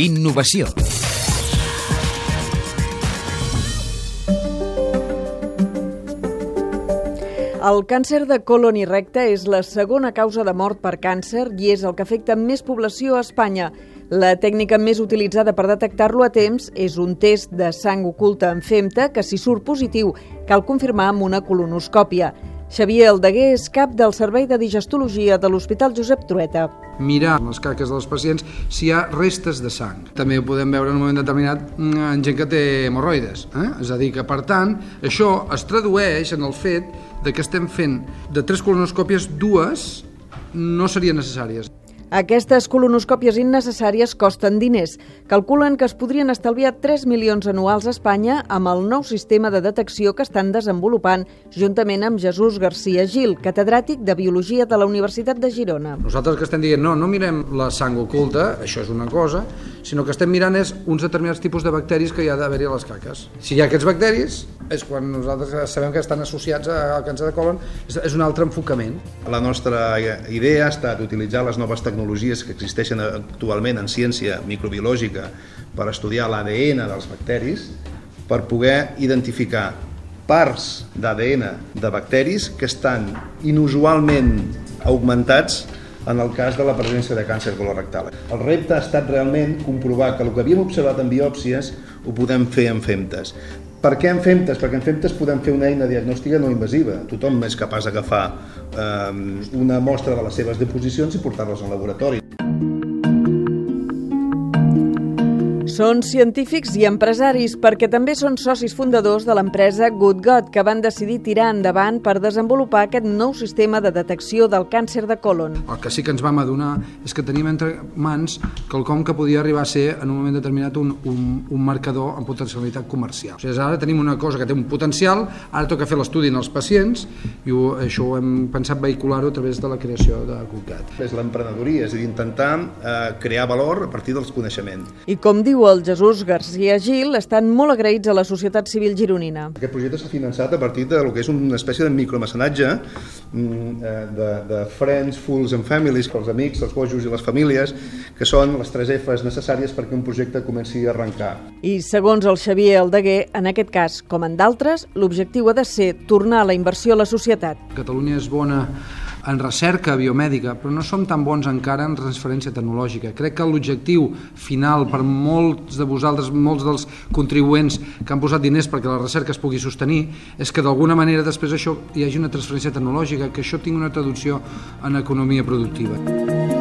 Innovació. El càncer de colon i recte és la segona causa de mort per càncer i és el que afecta més població a Espanya. La tècnica més utilitzada per detectar-lo a temps és un test de sang oculta en femta que, si surt positiu, cal confirmar amb una colonoscòpia. Xavier Aldeguer és cap del Servei de Digestologia de l'Hospital Josep Trueta. mirar les caques dels pacients si hi ha restes de sang. També ho podem veure en un moment determinat en gent que té hemorroides. Eh? És a dir, que per tant, això es tradueix en el fet de que estem fent de tres colonoscòpies, dues no serien necessàries. Aquestes colonoscòpies innecessàries costen diners. Calculen que es podrien estalviar 3 milions anuals a Espanya amb el nou sistema de detecció que estan desenvolupant juntament amb Jesús Garcia Gil, catedràtic de Biologia de la Universitat de Girona. Nosaltres que estem dient, no, no mirem la sang oculta, això és una cosa, sinó que estem mirant és uns determinats tipus de bacteris que hi ha d'haver-hi a les caques. Si hi ha aquests bacteris, és quan nosaltres sabem que estan associats al càncer de colon, és, és un altre enfocament. La nostra idea ha estat utilitzar les noves tecnologies que existeixen actualment en ciència microbiològica per estudiar l'ADN dels bacteris, per poder identificar parts d'ADN de bacteris que estan inusualment augmentats en el cas de la presència de càncer colorectal. El repte ha estat realment comprovar que el que havíem observat en biòpsies ho podem fer en femtes. Per què en femtes? Perquè en femtes podem fer una eina diagnòstica no invasiva. Tothom és capaç d'agafar eh, una mostra de les seves deposicions i portar-les al laboratori. Són científics i empresaris perquè també són socis fundadors de l'empresa Good God, que van decidir tirar endavant per desenvolupar aquest nou sistema de detecció del càncer de colon. El que sí que ens vam adonar és que tenim entre mans quelcom que podia arribar a ser en un moment determinat un, un, un marcador amb potencialitat comercial. O sigui, ara tenim una cosa que té un potencial, ara toca fer l'estudi en els pacients i ho, això ho hem pensat vehicular-ho a través de la creació de Good God. És l'emprenedoria, és a dir, intentar eh, crear valor a partir dels coneixements. I com diu el Jesús Garcia Gil, estan molt agraïts a la societat civil gironina. Aquest projecte s'ha finançat a partir de lo que és una espècie de micromecenatge mm, eh, de, de friends, fools and families, els amics, els bojos i les famílies, que són les tres Fs necessàries perquè un projecte comenci a arrencar. I segons el Xavier Aldeguer, en aquest cas, com en d'altres, l'objectiu ha de ser tornar la inversió a la societat. Catalunya és bona en recerca biomèdica, però no som tan bons encara en transferència tecnològica. Crec que l'objectiu final per molts de vosaltres, molts dels contribuents que han posat diners perquè la recerca es pugui sostenir, és que d'alguna manera després això hi hagi una transferència tecnològica, que això tingui una traducció en economia productiva.